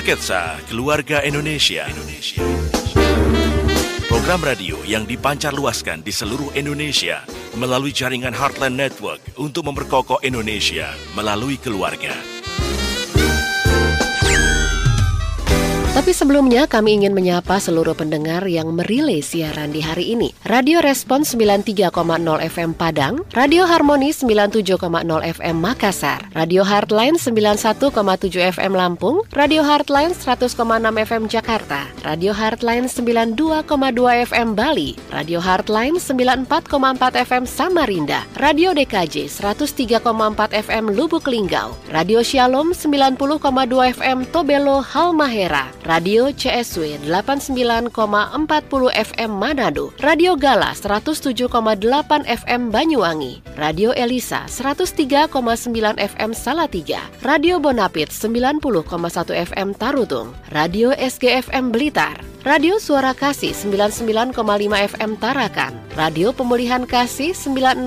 Sketsa Keluarga Indonesia. Program radio yang dipancar luaskan di seluruh Indonesia melalui jaringan Heartland Network untuk memperkokoh Indonesia melalui keluarga. Tapi sebelumnya kami ingin menyapa seluruh pendengar yang merilai siaran di hari ini. Radio Respons 93,0 FM Padang, Radio Harmoni 97,0 FM Makassar, Radio Heartline 91,7 FM Lampung, Radio Heartline 100,6 FM Jakarta, Radio Heartline 92,2 FM Bali, Radio Heartline 94,4 FM Samarinda, Radio DKJ 103,4 FM Lubuk Linggau, Radio Shalom 90,2 FM Tobelo Halmahera, Radio CSW 89,40 FM Manado, Radio Gala 107,8 FM Banyuwangi, Radio Elisa 103,9 FM Salatiga, Radio Bonapit 90,1 FM Tarutung, Radio SGFM Blitar, Radio Suara Kasih 99,5 FM Tarakan, Radio Pemulihan Kasih 96,5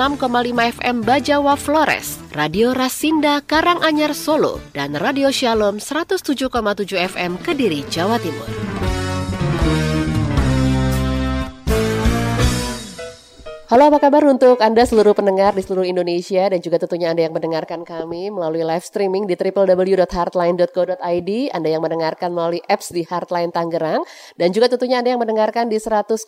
FM Bajawa Flores, Radio Rasinda Karanganyar Solo, dan Radio Shalom 107,7 FM Kediri, Jawa Timur. Halo apa kabar untuk Anda seluruh pendengar di seluruh Indonesia dan juga tentunya Anda yang mendengarkan kami melalui live streaming di www.heartline.co.id Anda yang mendengarkan melalui apps di Heartline Tangerang dan juga tentunya Anda yang mendengarkan di 100,6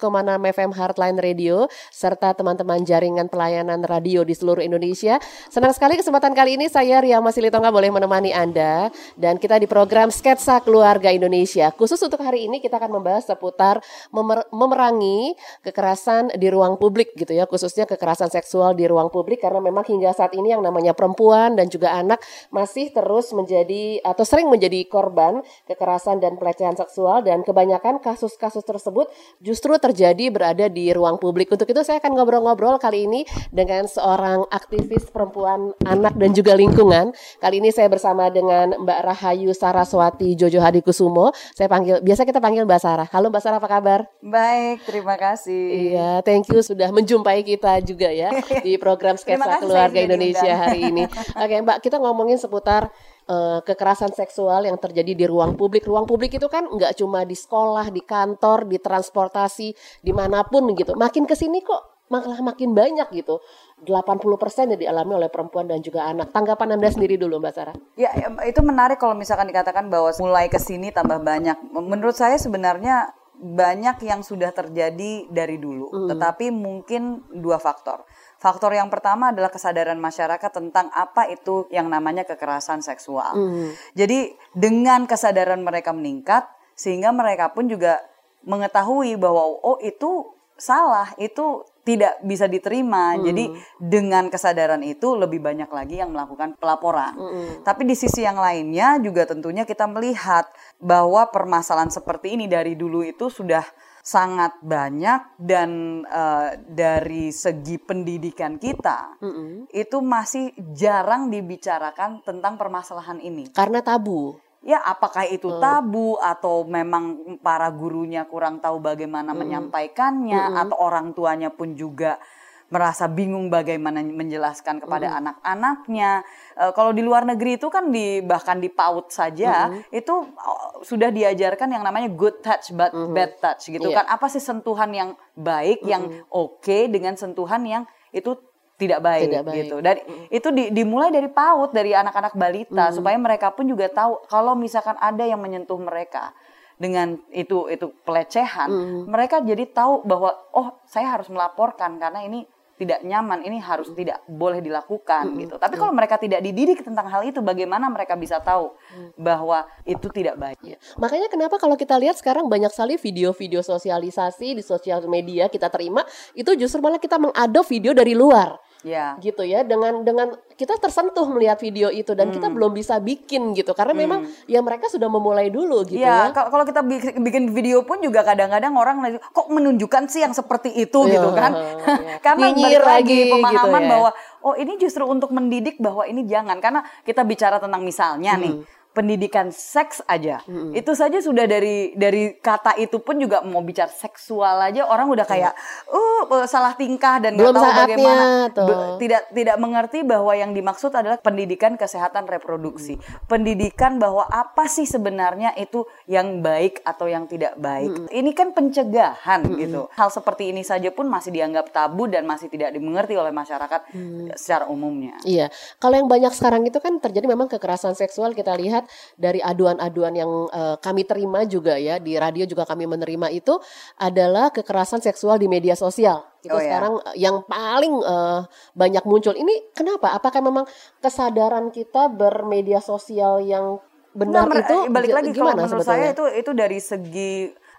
FM Heartline Radio serta teman-teman jaringan pelayanan radio di seluruh Indonesia. Senang sekali kesempatan kali ini saya Ria Masilitonga boleh menemani Anda dan kita di program Sketsa Keluarga Indonesia. Khusus untuk hari ini kita akan membahas seputar memer memerangi kekerasan di ruang publik gitu ya khususnya kekerasan seksual di ruang publik karena memang hingga saat ini yang namanya perempuan dan juga anak masih terus menjadi atau sering menjadi korban kekerasan dan pelecehan seksual dan kebanyakan kasus-kasus tersebut justru terjadi berada di ruang publik. Untuk itu saya akan ngobrol-ngobrol kali ini dengan seorang aktivis perempuan anak dan juga lingkungan. Kali ini saya bersama dengan Mbak Rahayu Saraswati Jojo Hadikusumo. Saya panggil biasa kita panggil Mbak Sarah. Halo Mbak Sarah apa kabar? Baik, terima kasih. Iya, thank you sudah menjumpai kita juga ya di program Sketsa Keluarga Indonesia hari ini. Oke, Mbak, kita ngomongin seputar uh, kekerasan seksual yang terjadi di ruang publik. Ruang publik itu kan nggak cuma di sekolah, di kantor, di transportasi, di mana pun gitu. Makin ke sini kok malah makin banyak gitu. 80% yang dialami oleh perempuan dan juga anak. Tanggapan Anda sendiri dulu Mbak Sarah. Ya, itu menarik kalau misalkan dikatakan bahwa mulai ke sini tambah banyak. Menurut saya sebenarnya banyak yang sudah terjadi dari dulu, mm. tetapi mungkin dua faktor. Faktor yang pertama adalah kesadaran masyarakat tentang apa itu yang namanya kekerasan seksual. Mm. Jadi dengan kesadaran mereka meningkat, sehingga mereka pun juga mengetahui bahwa oh itu salah, itu tidak bisa diterima. Mm. Jadi dengan kesadaran itu lebih banyak lagi yang melakukan pelaporan. Mm. Tapi di sisi yang lainnya juga tentunya kita melihat bahwa permasalahan seperti ini dari dulu itu sudah sangat banyak dan uh, dari segi pendidikan kita mm -hmm. itu masih jarang dibicarakan tentang permasalahan ini karena tabu ya apakah itu hmm. tabu atau memang para gurunya kurang tahu bagaimana hmm. menyampaikannya hmm. atau orang tuanya pun juga merasa bingung bagaimana menjelaskan kepada hmm. anak-anaknya. E, kalau di luar negeri itu kan di bahkan di PAUD saja hmm. itu oh, sudah diajarkan yang namanya good touch but hmm. bad touch gitu yeah. kan. Apa sih sentuhan yang baik, hmm. yang oke okay dengan sentuhan yang itu tidak baik, tidak baik. gitu. Dan itu di, dimulai dari PAUD, dari anak-anak balita mm. supaya mereka pun juga tahu kalau misalkan ada yang menyentuh mereka dengan itu itu pelecehan, mm. mereka jadi tahu bahwa oh saya harus melaporkan karena ini tidak nyaman, ini harus tidak boleh dilakukan mm. gitu. Tapi mm. kalau mereka tidak dididik tentang hal itu, bagaimana mereka bisa tahu mm. bahwa itu tidak baik? Ya. Makanya kenapa kalau kita lihat sekarang banyak sekali video-video sosialisasi di sosial media kita terima, itu justru malah kita mengadop video dari luar ya. gitu ya dengan dengan kita tersentuh melihat video itu dan hmm. kita belum bisa bikin gitu karena hmm. memang ya mereka sudah memulai dulu gitu ya, ya. kalau kita bikin video pun juga kadang-kadang orang kok menunjukkan sih yang seperti itu ya, gitu kan ya. karena Nyinyir lagi pemahaman gitu ya. bahwa oh ini justru untuk mendidik bahwa ini jangan karena kita bicara tentang misalnya hmm. nih pendidikan seks aja. Mm-hmm. Itu saja sudah dari dari kata itu pun juga mau bicara seksual aja orang udah kayak uh salah tingkah dan nggak tahu bagaimana tuh. Be- tidak tidak mengerti bahwa yang dimaksud adalah pendidikan kesehatan reproduksi. Mm. Pendidikan bahwa apa sih sebenarnya itu yang baik atau yang tidak baik. Mm-hmm. Ini kan pencegahan mm-hmm. gitu. Hal seperti ini saja pun masih dianggap tabu dan masih tidak dimengerti oleh masyarakat mm. secara umumnya. Iya. Kalau yang banyak sekarang itu kan terjadi memang kekerasan seksual kita lihat dari aduan-aduan yang uh, kami terima juga ya di radio juga kami menerima itu adalah kekerasan seksual di media sosial. Itu oh, sekarang ya. yang paling uh, banyak muncul. Ini kenapa? Apakah memang kesadaran kita bermedia sosial yang benar nah, itu balik lagi gimana kalau menurut sebetulnya? saya itu itu dari segi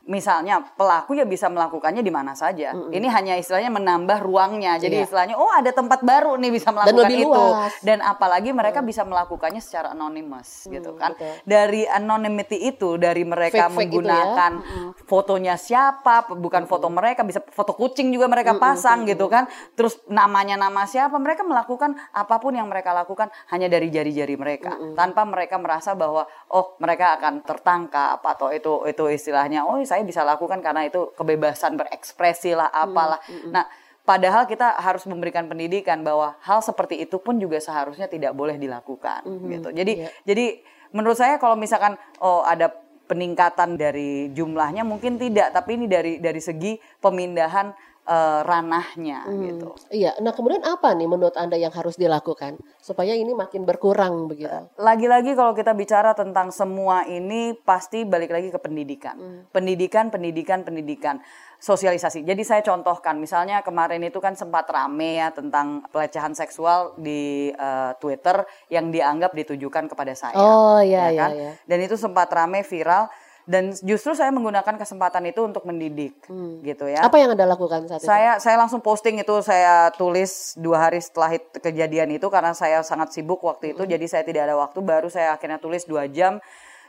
misalnya pelaku ya bisa melakukannya di mana saja. Mm -hmm. Ini hanya istilahnya menambah ruangnya. Jadi yeah. istilahnya oh ada tempat baru nih bisa melakukan Dan lebih itu. Luas. Dan apalagi mereka mm. bisa melakukannya secara anonimus mm, gitu kan. Betul. Dari anonymity itu dari mereka Fake -fake menggunakan ya? mm -hmm. fotonya siapa, bukan mm -hmm. foto mereka bisa foto kucing juga mereka mm -hmm. pasang mm -hmm. gitu kan. Terus namanya nama siapa, mereka melakukan apa pun yang mereka lakukan hanya dari jari-jari mereka mm -hmm. tanpa mereka merasa bahwa oh mereka akan tertangkap atau itu itu istilahnya oh saya saya bisa lakukan karena itu kebebasan berekspresi lah apalah. Hmm, hmm, Nah, padahal kita harus memberikan pendidikan bahwa hal seperti itu pun juga seharusnya tidak boleh dilakukan hmm, gitu. Jadi yeah. jadi menurut saya kalau misalkan oh ada peningkatan dari jumlahnya mungkin tidak, tapi ini dari dari segi pemindahan uh, ranahnya hmm, gitu. Iya. Nah, kemudian apa nih menurut Anda yang harus dilakukan supaya ini makin berkurang begitu? Eh, lagi-lagi kalau kita bicara tentang semua ini pasti balik lagi ke pendidikan. Hmm. Pendidikan, pendidikan, pendidikan. Sosialisasi. Jadi saya contohkan misalnya kemarin itu kan sempat rame ya tentang pelecehan seksual di uh, Twitter yang dianggap ditujukan kepada saya. Oh iya ya kan? iya, iya. Dan itu sempat rame viral dan justru saya menggunakan kesempatan itu untuk mendidik hmm. gitu ya. Apa yang anda lakukan saat itu? Saya saya langsung posting itu saya tulis dua hari setelah itu, kejadian itu karena saya sangat sibuk waktu itu hmm. jadi saya tidak ada waktu baru saya akhirnya tulis dua jam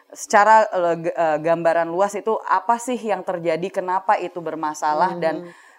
secara uh, gambaran luas itu apa sih yang terjadi kenapa itu bermasalah hmm. dan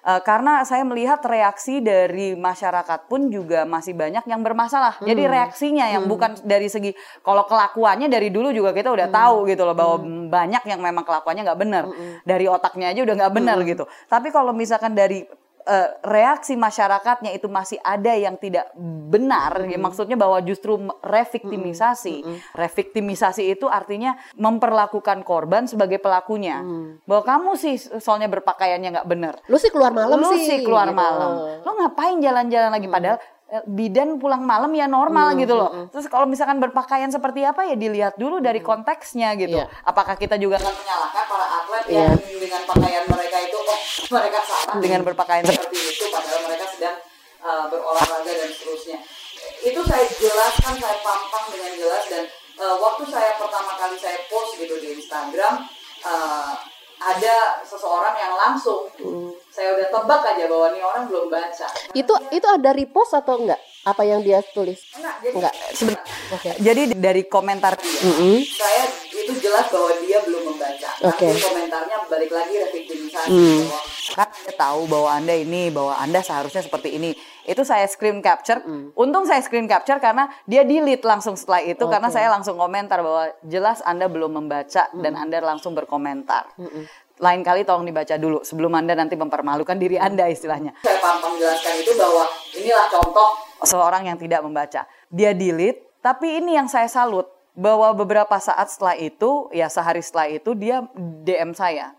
Uh, karena saya melihat reaksi dari masyarakat pun juga masih banyak yang bermasalah. Hmm. Jadi reaksinya yang hmm. bukan dari segi kalau kelakuannya dari dulu juga kita udah hmm. tahu gitu loh bahwa hmm. banyak yang memang kelakuannya nggak benar. Hmm. Dari otaknya aja udah nggak benar hmm. gitu. Tapi kalau misalkan dari uh, reaksi masyarakatnya itu masih ada yang tidak benar, mm. ya maksudnya bahwa justru reviktimisasi. Mm. Reviktimisasi itu artinya memperlakukan korban sebagai pelakunya. Mm. Bahwa kamu sih soalnya berpakaiannya nggak benar. Lu sih keluar malam Lu sih. sih keluar gitu. malam. Lu ngapain jalan-jalan lagi mm. padahal Eh, bidan pulang malam ya normal hmm, gitu loh. Hmm. Terus kalau misalkan berpakaian seperti apa ya dilihat dulu dari konteksnya gitu. Yeah. Apakah kita juga akan menyalahkan para atlet yeah. yang dengan pakaian mereka mereka salah hmm. dengan berpakaian seperti itu padahal mereka sedang uh, berolahraga dan seterusnya. Itu saya jelaskan, saya pampang dengan jelas dan uh, waktu saya pertama kali saya post gitu di Instagram uh, ada seseorang yang langsung hmm. saya udah tebak aja bahwa ini orang belum baca. Itu dia, itu ada repost atau enggak? Apa yang dia tulis? Enggak, jadi, enggak. Okay. Jadi dari komentar dia, mm -hmm. saya itu jelas bahwa dia belum membaca. Okay. Nanti komentarnya balik lagi revitalisasi mm. bahwa tahu bahwa anda ini, bahwa anda seharusnya seperti ini. Itu saya screen capture. Mm. Untung saya screen capture karena dia delete langsung setelah itu okay. karena saya langsung komentar bahwa jelas anda belum membaca mm. dan anda langsung berkomentar. Mm -mm lain kali tolong dibaca dulu sebelum Anda nanti mempermalukan diri Anda istilahnya. Saya paham menjelaskan itu bahwa inilah contoh seorang yang tidak membaca. Dia delete, tapi ini yang saya salut bahwa beberapa saat setelah itu, ya sehari setelah itu dia DM saya.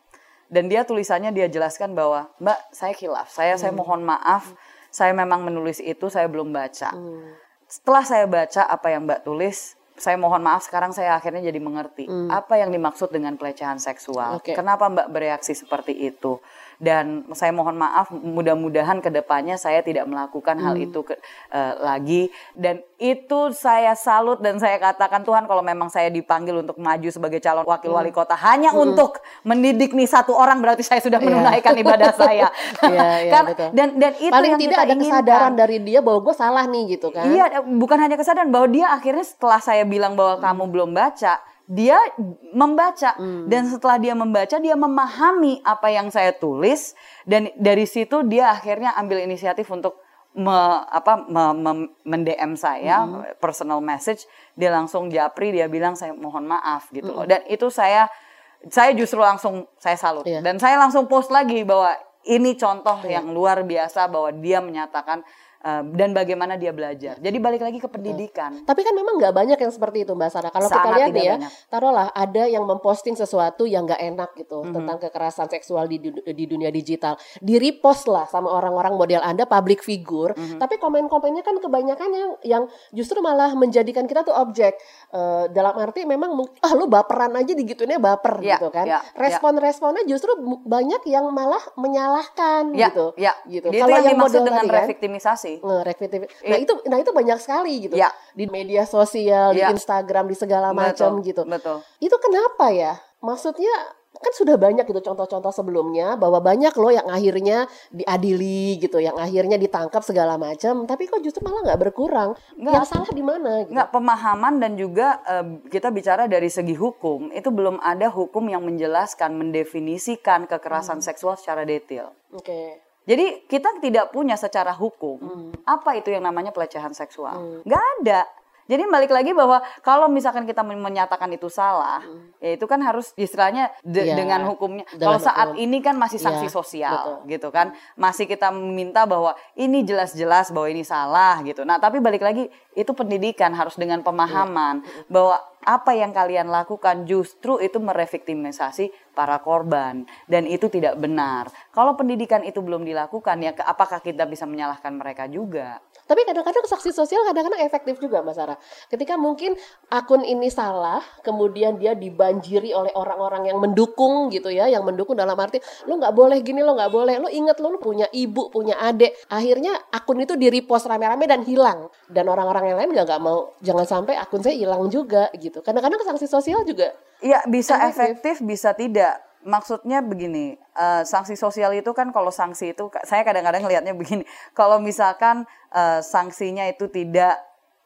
Dan dia tulisannya dia jelaskan bahwa, "Mbak, saya khilaf. Saya hmm. saya mohon maaf. Saya memang menulis itu, saya belum baca." Hmm. Setelah saya baca apa yang Mbak tulis, saya mohon maaf sekarang saya akhirnya jadi mengerti hmm. apa yang dimaksud dengan pelecehan seksual. Okay. Kenapa Mbak bereaksi seperti itu? Dan saya mohon maaf mudah-mudahan ke depannya saya tidak melakukan hmm. hal itu ke, uh, lagi dan itu saya salut dan saya katakan Tuhan kalau memang saya dipanggil untuk maju sebagai calon wakil hmm. wali kota hanya hmm. untuk mendidik nih satu orang berarti saya sudah iya. menunaikan yeah. ibadah saya yeah, yeah, kan betul. dan dan itu paling yang tidak kita ada inginkan. kesadaran dari dia bahwa gue salah nih gitu kan iya bukan hanya kesadaran bahwa dia akhirnya setelah saya bilang bahwa hmm. kamu belum baca dia membaca hmm. dan setelah dia membaca dia memahami apa yang saya tulis dan dari situ dia akhirnya ambil inisiatif untuk me, apa me, me, mendm saya mm-hmm. personal message dia langsung japri dia bilang saya mohon maaf gitu loh dan itu saya saya justru langsung saya salut yeah. dan saya langsung post lagi bahwa ini contoh yeah. yang luar biasa bahwa dia menyatakan Dan bagaimana dia belajar. Jadi balik lagi ke pendidikan. Tapi kan memang nggak banyak yang seperti itu Mbak Sarah. Kalau kita lihat ya, banyak. taruhlah ada yang memposting sesuatu yang nggak enak gitu mm -hmm. tentang kekerasan seksual di, di dunia digital. Di repost lah sama orang-orang model Anda public figure. Mm -hmm. Tapi komen-komennya kan kebanyakan yang yang justru malah menjadikan kita tuh objek. Uh, dalam arti memang ah lu baperan aja digituinnya baper yeah, gitu kan. Yeah, ya. Respon-responnya justru banyak yang malah menyalahkan yeah, gitu. Yeah. gitu. Kalau yang, yang model dengan kan, reviktimisasi sih. Nge Nah itu nah itu banyak sekali gitu. Ya. Di media sosial, ya. di Instagram, di segala macam gitu. Betul. Itu kenapa ya? Maksudnya kan sudah banyak gitu contoh-contoh sebelumnya bahwa banyak loh yang akhirnya diadili gitu, yang akhirnya ditangkap segala macam, tapi kok justru malah nggak berkurang. Nggak, yang salah di mana? Gitu. Nggak pemahaman dan juga uh, kita bicara dari segi hukum itu belum ada hukum yang menjelaskan, mendefinisikan kekerasan hmm. seksual secara detail. Oke. Okay. Jadi kita tidak punya secara hukum hmm. apa itu yang namanya pelecehan seksual. Hmm. Gak ada. Jadi balik lagi bahwa kalau misalkan kita menyatakan itu salah, hmm. ya itu kan harus istilahnya de ya, dengan hukumnya. Kalau saat hukum. ini kan masih sanksi ya, sosial betul. gitu kan. Masih kita meminta bahwa ini jelas-jelas bahwa ini salah gitu. Nah, tapi balik lagi itu pendidikan harus dengan pemahaman ya. bahwa apa yang kalian lakukan justru itu mereviktimisasi para korban dan itu tidak benar. Kalau pendidikan itu belum dilakukan ya apakah kita bisa menyalahkan mereka juga? Tapi kadang-kadang saksi sosial kadang-kadang efektif juga Mbak Sarah. Ketika mungkin akun ini salah, kemudian dia dibanjiri oleh orang-orang yang mendukung gitu ya, yang mendukung dalam arti lu nggak boleh gini, lo nggak boleh, lu inget lu, lu punya ibu, punya adik. Akhirnya akun itu di repost rame-rame dan hilang. Dan orang-orang yang lain nggak mau, jangan sampai akun saya hilang juga gitu. Kadang-kadang sanksi sosial juga. Iya bisa efektif, efektif bisa tidak maksudnya begini, uh, sanksi sosial itu kan kalau sanksi itu saya kadang-kadang ngelihatnya begini, kalau misalkan uh, sanksinya itu tidak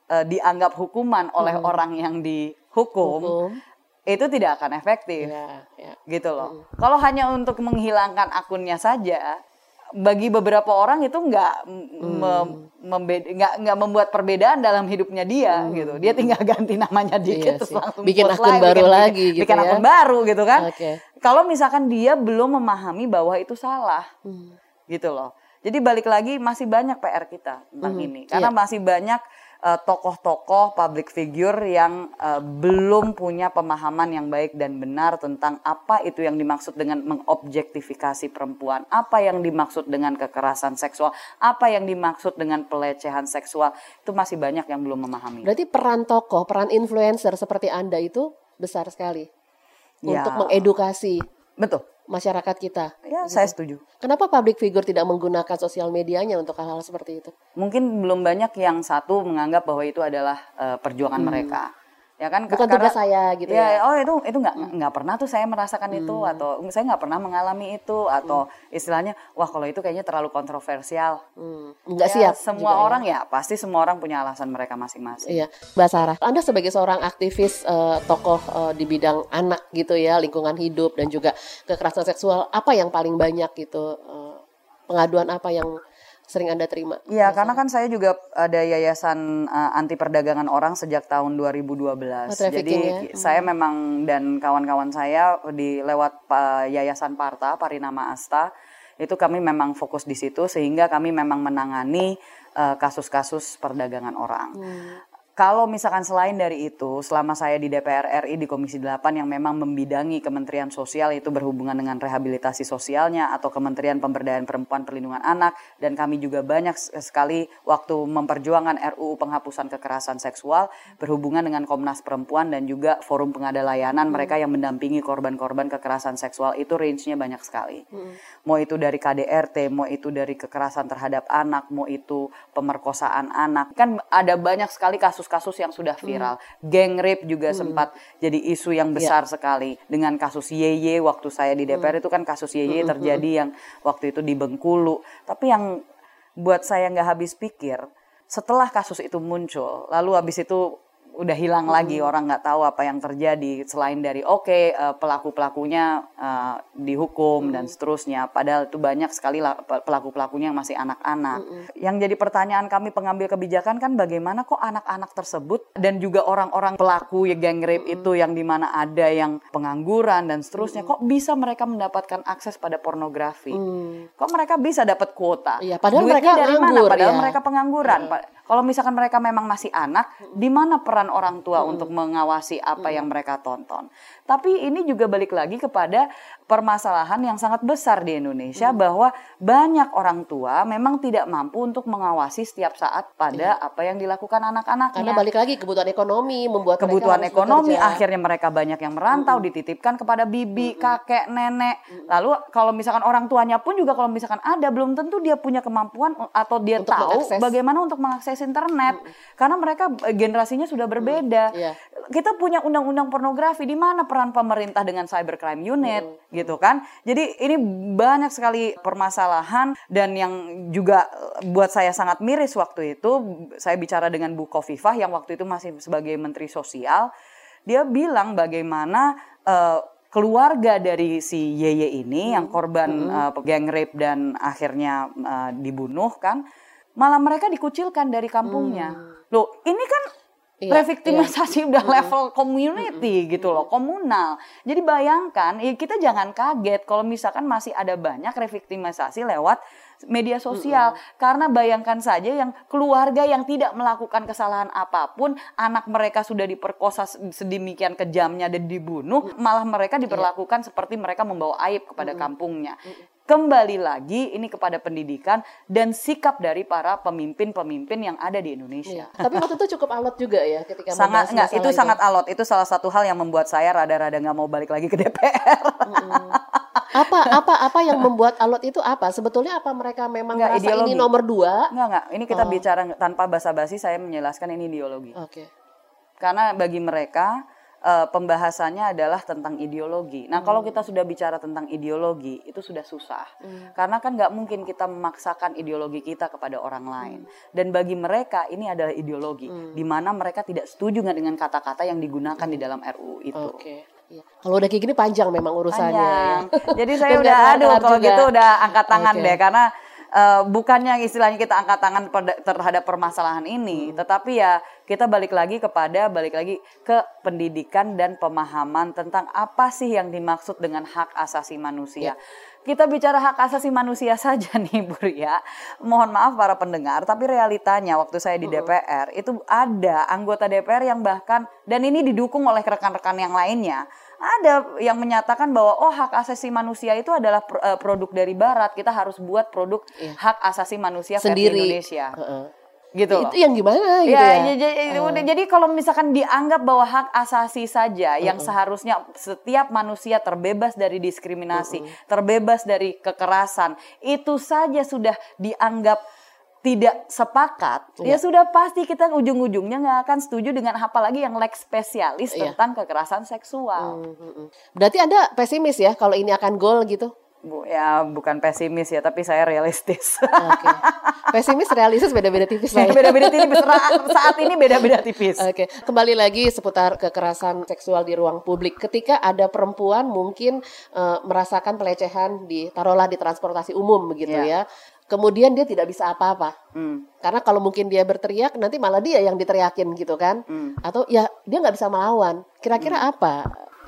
uh, dianggap hukuman oleh hmm. orang yang dihukum, Hukum. itu tidak akan efektif, ya, ya. gitu loh. Hmm. Kalau hanya untuk menghilangkan akunnya saja, bagi beberapa orang itu nggak hmm. nggak nggak membuat perbedaan dalam hidupnya dia hmm. gitu dia tinggal ganti namanya dikit iya terus langsung bikin akun baru bikin, lagi bikin, gitu bikin ya? akun baru gitu kan okay. kalau misalkan dia belum memahami bahwa itu salah hmm. gitu loh jadi balik lagi masih banyak PR kita tentang hmm. ini karena yeah. masih banyak tokoh-tokoh public figure yang uh, belum punya pemahaman yang baik dan benar tentang apa itu yang dimaksud dengan mengobjektifikasi perempuan, apa yang dimaksud dengan kekerasan seksual, apa yang dimaksud dengan pelecehan seksual, itu masih banyak yang belum memahami. Berarti peran tokoh, peran influencer seperti Anda itu besar sekali ya. untuk mengedukasi. Betul masyarakat kita. Ya, gitu. saya setuju. Kenapa public figure tidak menggunakan sosial medianya untuk hal-hal seperti itu? Mungkin belum banyak yang satu menganggap bahwa itu adalah uh, perjuangan hmm. mereka ya kan bukan karena, tugas saya gitu ya, ya. oh itu itu nggak hmm. nggak pernah tuh saya merasakan hmm. itu atau saya nggak pernah mengalami itu atau hmm. istilahnya wah kalau itu kayaknya terlalu kontroversial hmm. nggak ya, siap semua juga, orang ya. ya pasti semua orang punya alasan mereka masing-masing iya mbak Sarah anda sebagai seorang aktivis uh, tokoh uh, di bidang anak gitu ya lingkungan hidup dan juga kekerasan seksual apa yang paling banyak gitu uh, pengaduan apa yang sering Anda terima? Iya, karena kan saya juga ada yayasan uh, anti perdagangan orang sejak tahun 2012. Oh, Jadi ya? hmm. saya memang dan kawan-kawan saya di lewat uh, yayasan Parta Parinama Asta itu kami memang fokus di situ sehingga kami memang menangani uh, kasus-kasus perdagangan orang. Hmm kalau misalkan selain dari itu, selama saya di DPR RI di Komisi 8 yang memang membidangi Kementerian Sosial itu berhubungan dengan rehabilitasi sosialnya atau Kementerian Pemberdayaan Perempuan Perlindungan Anak dan kami juga banyak sekali waktu memperjuangkan RUU penghapusan kekerasan seksual berhubungan dengan Komnas Perempuan dan juga Forum Pengada Layanan hmm. mereka yang mendampingi korban-korban kekerasan seksual itu range-nya banyak sekali. Hmm. Mau itu dari KDRT, mau itu dari kekerasan terhadap anak, mau itu pemerkosaan anak. Kan ada banyak sekali kasus kasus-kasus yang sudah viral. Hmm. Gang rape juga hmm. sempat jadi isu yang iya. besar yeah. sekali dengan kasus YY waktu saya di DPR hmm. itu kan kasus YY hmm. terjadi yang waktu itu di Bengkulu. Tapi yang buat saya nggak habis pikir setelah kasus itu muncul, lalu habis itu udah hilang lagi orang nggak tahu apa yang terjadi selain dari oke okay, uh, pelaku pelakunya uh, dihukum dan seterusnya. Padahal itu banyak sekali pelaku pelakunya yang masih anak-anak. Yang jadi pertanyaan kami pengambil kebijakan kan bagaimana kok anak-anak tersebut dan juga orang-orang pelaku ya gang rape itu yang di mana ada yang pengangguran dan seterusnya kok bisa mereka mendapatkan akses pada pornografi? Mm. kok mereka bisa dapat kuota? Iya, padahal Duitnya mereka dari mana? padahal ya. mereka pengangguran kalau misalkan mereka memang masih anak, di mana peran orang tua hmm. untuk mengawasi apa hmm. yang mereka tonton? Tapi ini juga balik lagi kepada permasalahan yang sangat besar di Indonesia hmm. bahwa banyak orang tua memang tidak mampu untuk mengawasi setiap saat pada hmm. apa yang dilakukan anak-anaknya. Karena balik lagi kebutuhan ekonomi membuat kebutuhan ekonomi bekerja. akhirnya mereka banyak yang merantau hmm. dititipkan kepada bibi, hmm. kakek, nenek. Hmm. Lalu kalau misalkan orang tuanya pun juga kalau misalkan ada belum tentu dia punya kemampuan atau dia untuk tahu mengakses. bagaimana untuk mengakses akses internet hmm. karena mereka eh, generasinya sudah berbeda. Hmm. Yeah. Kita punya undang-undang pornografi di mana peran pemerintah dengan cybercrime unit hmm. gitu kan. Jadi ini banyak sekali permasalahan dan yang juga eh, buat saya sangat miris waktu itu saya bicara dengan Bu Kofifah yang waktu itu masih sebagai menteri sosial. Dia bilang bagaimana uh, keluarga dari si Yeye ini hmm. yang korban hmm. uh, gang rape dan akhirnya uh, dibunuh kan malah mereka dikucilkan dari kampungnya. Hmm. Loh, ini kan Iya, revictimisasi iya. udah level community gitu loh, komunal. Jadi bayangkan, ya kita jangan kaget kalau misalkan masih ada banyak revictimisasi lewat media sosial. Mm-hmm. Karena bayangkan saja yang keluarga yang tidak melakukan kesalahan apa pun, anak mereka sudah diperkosa sedemikian kejamnya dan dibunuh, mm-hmm. malah mereka diperlakukan yeah. seperti mereka membawa aib kepada mm-hmm. kampungnya. Mm-hmm kembali lagi ini kepada pendidikan dan sikap dari para pemimpin-pemimpin yang ada di Indonesia. Iya. Tapi waktu itu cukup alot juga ya ketika sangat enggak itu, itu sangat alot itu salah satu hal yang membuat saya rada-rada nggak mau balik lagi ke DPR. Hmm. apa apa apa yang membuat alot itu apa? Sebetulnya apa mereka memang enggak, merasa ideologi. ini nomor dua? Enggak enggak. Ini kita oh. bicara tanpa basa-basi saya menjelaskan ini ideologi. Oke. Okay. Karena bagi mereka uh, pembahasannya adalah tentang ideologi. Nah, hmm. kalau kita sudah bicara tentang ideologi, itu sudah susah. Hmm. Karena kan nggak mungkin kita memaksakan ideologi kita kepada orang lain. Hmm. Dan bagi mereka ini adalah ideologi, hmm. di mana mereka tidak setuju dengan kata-kata yang digunakan hmm. di dalam RUU itu. Okay. Ya. Kalau udah kayak gini panjang memang urusannya. Panjang. Ya. Jadi saya udah aduh kalau juga. gitu udah angkat tangan okay. deh karena uh, bukannya istilahnya kita angkat tangan terhadap permasalahan ini, hmm. tetapi ya kita balik lagi kepada balik lagi ke pendidikan dan pemahaman tentang apa sih yang dimaksud dengan hak asasi manusia. Ya. Kita bicara hak asasi manusia saja nih Bu Ria. Mohon maaf para pendengar, tapi realitanya waktu saya di DPR itu ada anggota DPR yang bahkan dan ini didukung oleh rekan-rekan yang lainnya ada yang menyatakan bahwa oh hak asasi manusia itu adalah uh, produk dari barat kita harus buat produk iya. hak asasi manusia sendiri Indonesia uh -uh. Gitu itu yang gimana gitu ya, ya? Jadi, uh. jadi kalau misalkan dianggap bahwa hak asasi saja uh -uh. yang seharusnya setiap manusia terbebas dari diskriminasi uh -uh. terbebas dari kekerasan itu saja sudah dianggap tidak sepakat, ya. ya sudah pasti kita ujung-ujungnya nggak akan setuju dengan apalagi yang like spesialis iya. tentang kekerasan seksual. Hmm, hmm. Berarti Anda pesimis ya kalau ini akan gol gitu? Bu, ya bukan pesimis ya, tapi saya realistis. Okay. Pesimis, realistis beda-beda tipis lah. Ya. Beda-beda tipis. Saat ini beda-beda tipis. Oke, okay. kembali lagi seputar kekerasan seksual di ruang publik. Ketika ada perempuan mungkin uh, merasakan pelecehan di taruhlah di transportasi umum begitu yeah. ya kemudian dia tidak bisa apa-apa. Hmm. Karena kalau mungkin dia berteriak, nanti malah dia yang diteriakin gitu kan. Hmm. Atau ya dia nggak bisa melawan. Kira-kira hmm. apa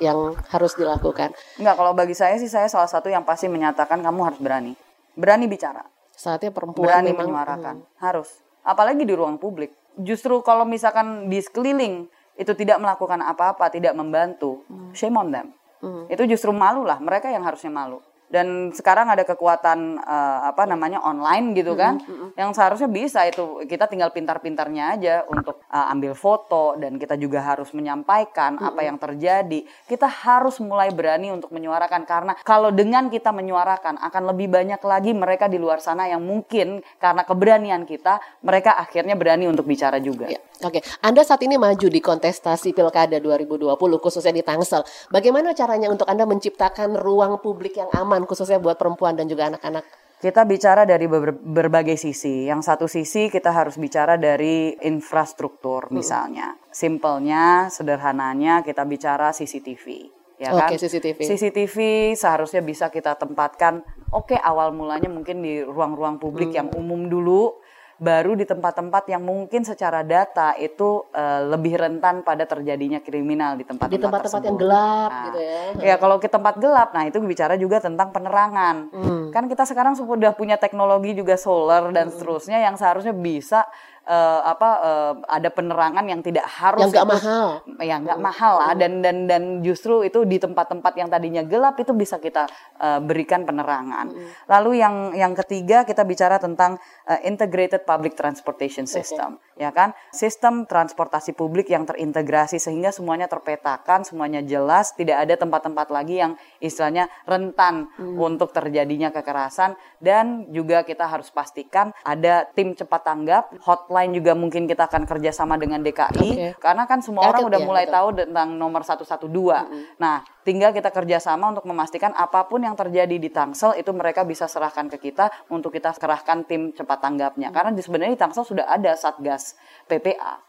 yang harus dilakukan? Enggak, kalau bagi saya sih saya salah satu yang pasti menyatakan kamu harus berani. Berani bicara. Saatnya perempuan berani memang, menyuarakan. Hmm. Harus. Apalagi di ruang publik. Justru kalau misalkan di sekeliling itu tidak melakukan apa-apa, tidak membantu, hmm. shame on them. Hmm. Itu justru malu lah, mereka yang harusnya malu dan sekarang ada kekuatan uh, apa namanya online gitu kan mm -hmm. yang seharusnya bisa itu kita tinggal pintar-pintarnya aja untuk uh, ambil foto dan kita juga harus menyampaikan mm -hmm. apa yang terjadi kita harus mulai berani untuk menyuarakan karena kalau dengan kita menyuarakan akan lebih banyak lagi mereka di luar sana yang mungkin karena keberanian kita mereka akhirnya berani untuk bicara juga. Ya. Oke, Anda saat ini maju di kontestasi Pilkada 2020 khususnya di Tangsel. Bagaimana caranya untuk Anda menciptakan ruang publik yang aman khususnya buat perempuan dan juga anak-anak? Kita bicara dari ber- berbagai sisi. Yang satu sisi kita harus bicara dari infrastruktur misalnya. Simpelnya, sederhananya kita bicara CCTV. Ya Oke, kan? CCTV. CCTV seharusnya bisa kita tempatkan. Oke, awal mulanya mungkin di ruang-ruang publik yang umum dulu, baru di tempat-tempat yang mungkin secara data itu eh, lebih rentan pada terjadinya kriminal di tempat-tempat Di tempat-tempat yang gelap Nah, gitu ya. Ya kalau ke tempat gelap, nah itu bicara juga tentang penerangan. Hmm. Kan kita sekarang sudah punya teknologi juga solar dan seterusnya yang seharusnya bisa eh, apa eh, ada penerangan yang tidak harus Yang nggak mahal. ya nggak mahal lah dan dan dan justru itu di tempat-tempat yang tadinya gelap itu bisa kita eh, berikan penerangan. Lalu yang yang ketiga kita bicara tentang eh, integrated public transportation system, ya kan? Sistem transportasi publik yang terintegrasi sehingga semuanya terpetakan, semuanya jelas, tidak ada tempat-tempat lagi yang istilahnya rentan untuk terjadinya kekerasan dan juga kita harus pastikan ada tim cepat tanggap, hotline juga mungkin kita akan kerjasama dengan DKI Oke. karena kan semua orang udah ya, mulai betul. tahu tentang nomor 112. Nah, tinggal kita kerjasama untuk memastikan apa pun yang terjadi di Tangsel itu mereka bisa serahkan ke kita untuk kita kerahkan tim cepat tanggapnya. Karena di sebenarnya di Tangsel sudah ada satgas PPA.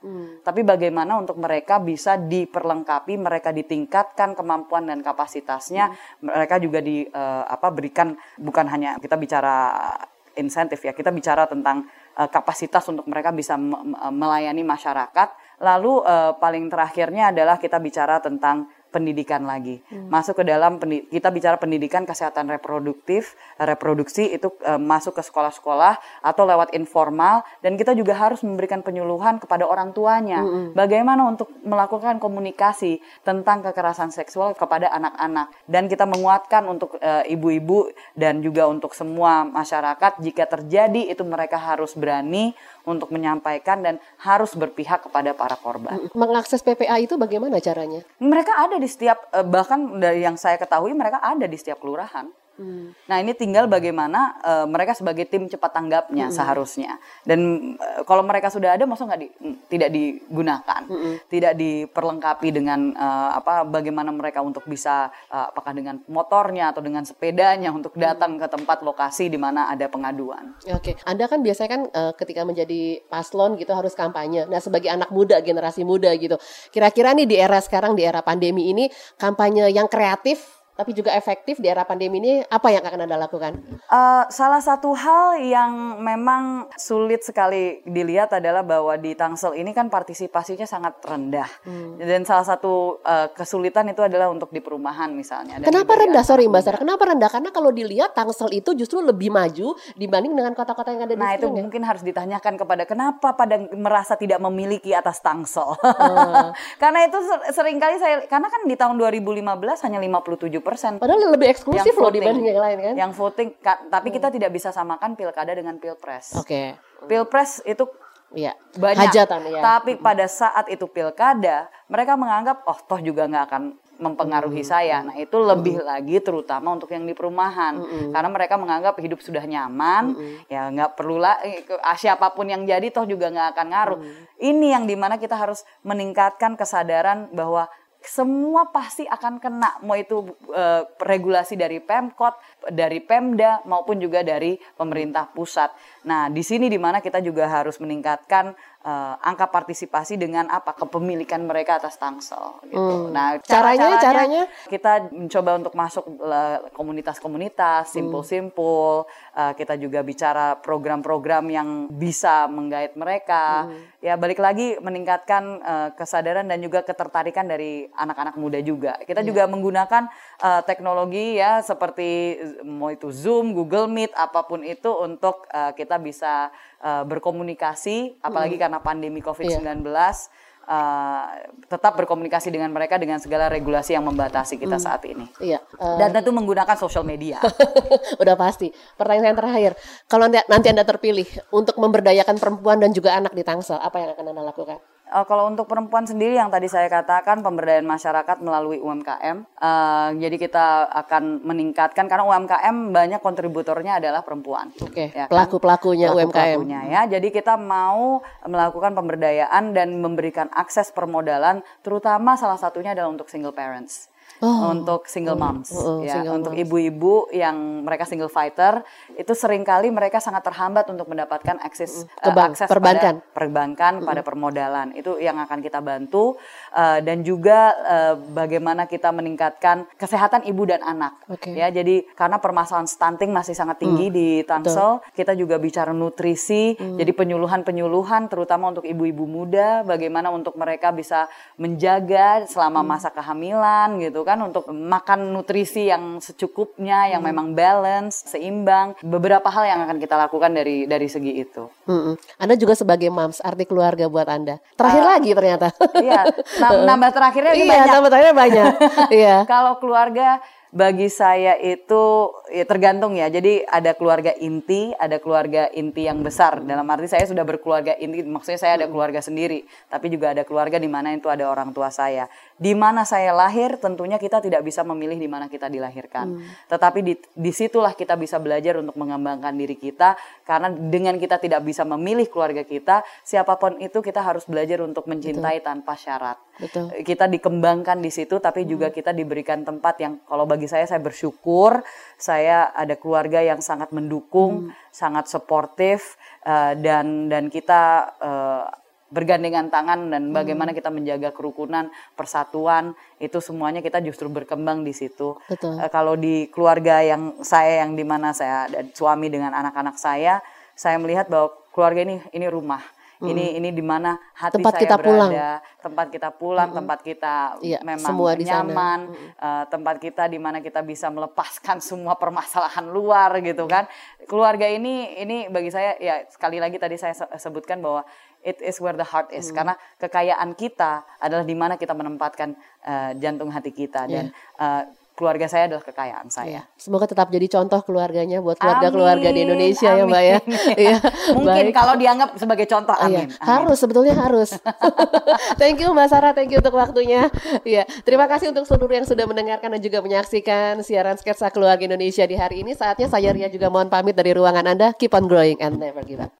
Tapi bagaimana untuk mereka bisa diperlengkapi, mereka ditingkatkan kemampuan dan kapasitasnya, mereka juga di eh, apa berikan bukan hanya kita bicara insentif ya, kita bicara tentang eh, kapasitas untuk mereka bisa me- me- melayani masyarakat. Lalu eh, paling terakhirnya adalah kita bicara tentang pendidikan lagi. Masuk ke dalam kita bicara pendidikan kesehatan reproduktif, reproduksi itu eh, masuk ke sekolah-sekolah atau lewat informal dan kita juga harus memberikan penyuluhan kepada orang tuanya. Bagaimana untuk melakukan komunikasi tentang kekerasan seksual kepada anak-anak dan kita menguatkan untuk eh, ibu-ibu dan juga untuk semua masyarakat jika terjadi itu mereka harus berani untuk menyampaikan dan harus berpihak kepada para korban. Mengakses PPA itu bagaimana caranya? Mereka ada di setiap eh, bahkan dari yang saya ketahui mereka ada di setiap kelurahan. Nah ini tinggal bagaimana eh, mereka sebagai tim cepat tanggapnya seharusnya. Dan eh, kalau mereka sudah ada, maksudnya nggak di, mm, tidak digunakan, tidak diperlengkapi dengan eh, apa bagaimana mereka untuk bisa eh, apakah dengan motornya atau dengan sepedanya untuk datang ke tempat lokasi di mana ada pengaduan. Oke, Anda kan biasanya kan eh, ketika menjadi paslon gitu harus kampanye. Nah, sebagai anak muda, generasi muda gitu, kira-kira nih di era sekarang, di era pandemi ini, kampanye yang kreatif tapi juga efektif di era pandemi ini apa yang akan Anda lakukan? Eh, salah satu hal yang memang sulit sekali dilihat adalah bahwa di Tangsel ini kan partisipasinya sangat rendah dan salah satu eh, kesulitan itu adalah untuk di perumahan misalnya. Dan Kenapa rendah? Sorry Mbak. Sarah, kenapa rendah? Karena kalau dilihat Tangsel itu justru lebih maju dibanding dengan kota-kota yang ada di Nah itu mungkin harus ditanyakan kepada kenapa pada merasa tidak memiliki atas Tangsel. Oh. karena itu ser- sering kali saya karena kan di tahun 2015 hanya 57 persen Padahal lebih eksklusif loh voting. dibanding yang lain kan? Yang voting, ka- tapi kita tidak bisa samakan pilkada dengan pilpres. Oke, Pilpres itu iya. banyak. Hajatan ya. Tapi pada saat itu pilkada, mereka menganggap oh toh juga nggak akan mempengaruhi saya. Nah itu lebih lagi terutama untuk yang di perumahan, karena mereka menganggap hidup sudah nyaman, ya nggak perlu lah eh, ah, siapa pun yang jadi toh juga nggak akan ngaruh. Ini yang di mana kita harus meningkatkan kesadaran bahwa semua pasti akan kena mau itu eh, regulasi dari Pemkot, dari Pemda maupun juga dari pemerintah pusat. Nah, di sini di mana kita juga harus meningkatkan eh, angka partisipasi dengan apa kepemilikan mereka atas Tangsel gitu. Hmm. Nah, Caranya- caranya? kita mencoba untuk masuk eh, komunitas-komunitas, simpul-simpul. Eh, kita juga bicara program-program yang bisa menggait mereka. Ya balik lagi meningkatkan eh, kesadaran dan juga ketertarikan dari anak-anak muda juga. Kita juga menggunakan eh, teknologi ya seperti mau itu Zoom, Google Meet, apa pun itu untuk eh, kita bisa eh, berkomunikasi. Apalagi karena pandemi COVID-19. eh, tetap berkomunikasi dengan mereka dengan segala regulasi yang membatasi kita saat ini. Iya. eh, Dan tentu menggunakan social media. Udah pasti. Pertanyaan saya terakhir, kalau nanti, nanti Anda terpilih untuk memberdayakan perempuan dan juga anak di Tangsel, apa yang akan Anda lakukan? Eh, kalau untuk perempuan sendiri yang tadi saya katakan pemberdayaan masyarakat melalui UMKM. Eh, jadi kita akan meningkatkan karena UMKM banyak kontributornya adalah perempuan. Oke, Ya kan? pelaku-pelakunya UMKM. Pelaku-pelakunya ya. Jadi kita mau melakukan pemberdayaan dan memberikan akses permodalan terutama salah satunya adalah untuk single parents. Oh. untuk single moms oh, oh, ya. single untuk ibu-ibu yang mereka single fighter itu sering kali mereka sangat terhambat untuk mendapatkan akses Ke bank, akses perbankan. pada perbankan pada permodalan. Itu yang akan kita bantu eh, dan juga eh, bagaimana kita meningkatkan kesehatan ibu dan anak Oke. ya. Jadi karena permasalahan stunting masih sangat tinggi di Tangsel kita juga bicara nutrisi jadi penyuluhan-penyuluhan terutama untuk ibu-ibu muda bagaimana untuk mereka bisa menjaga selama masa kehamilan gitu kan untuk makan nutrisi yang secukupnya yang memang balance seimbang beberapa hal yang akan kita lakukan dari dari segi itu Mm-mm. Anda juga sebagai moms, arti keluarga buat Anda. Terakhir lagi ternyata. iya nam- nambah terakhirnya ini iya, banyak tambah terakhir banyak. Iya. Kalau keluarga bagi saya itu ya tergantung ya. Jadi ada keluarga inti, ada keluarga inti yang besar. Dalam arti saya sudah berkeluarga inti, maksudnya saya ada keluarga sendiri, tapi juga ada keluarga di mana itu ada orang tua saya. Di mana saya lahir, tentunya kita tidak bisa memilih di mana kita dilahirkan. Tetapi di di situlah kita bisa belajar untuk mengembangkan diri kita, karena dengan kita tidak bisa memilih keluarga kita, siapa pun itu kita harus belajar untuk mencintai tanpa syarat. Betul. kita dikembangkan di situ tapi juga kita diberikan tempat yang kalau bagi saya saya bersyukur saya ada keluarga yang sangat mendukung sangat suportif eh, dan dan kita eh, bergandengan tangan dan bagaimana kita menjaga kerukunan persatuan itu semuanya kita justru berkembang di situ. Betul. Eh, kalau di keluarga yang saya yang di mana saya dan suami dengan anak-anak saya saya melihat bahwa keluarga ini ini rumah. Ini ini di mana hati Tempat saya kita pulang. berada tempat kita pulang, tempat kita Iya, memang semua di nyaman, eh, tempat kita di mana kita bisa melepaskan semua permasalahan luar gitu kan. Keluarga ini ini bagi saya ya sekali lagi tadi saya se- sebutkan bahwa it is where the heart is karena kekayaan kita adalah di mana kita menempatkan eh, jantung hati kita dan eh, keluarga saya adalah kekayaan saya. Iya. Semoga tetap jadi contoh keluarganya buat keluarga-keluarga di Amin, Indonesia ya Mbak ya. amin. Iya. Mungkin baik. kalau dianggap sebagai contoh, Oh, iya. amin. amin. Harus sebetulnya harus. thank you Mbak Sarah, thank you untuk waktunya. Iya, terima kasih untuk seluruh yang sudah mendengarkan dan juga menyaksikan siaran sketsa keluarga Indonesia di hari ini. Saatnya saya Ria juga mohon pamit dari ruangan Anda. Keep on growing and never give up.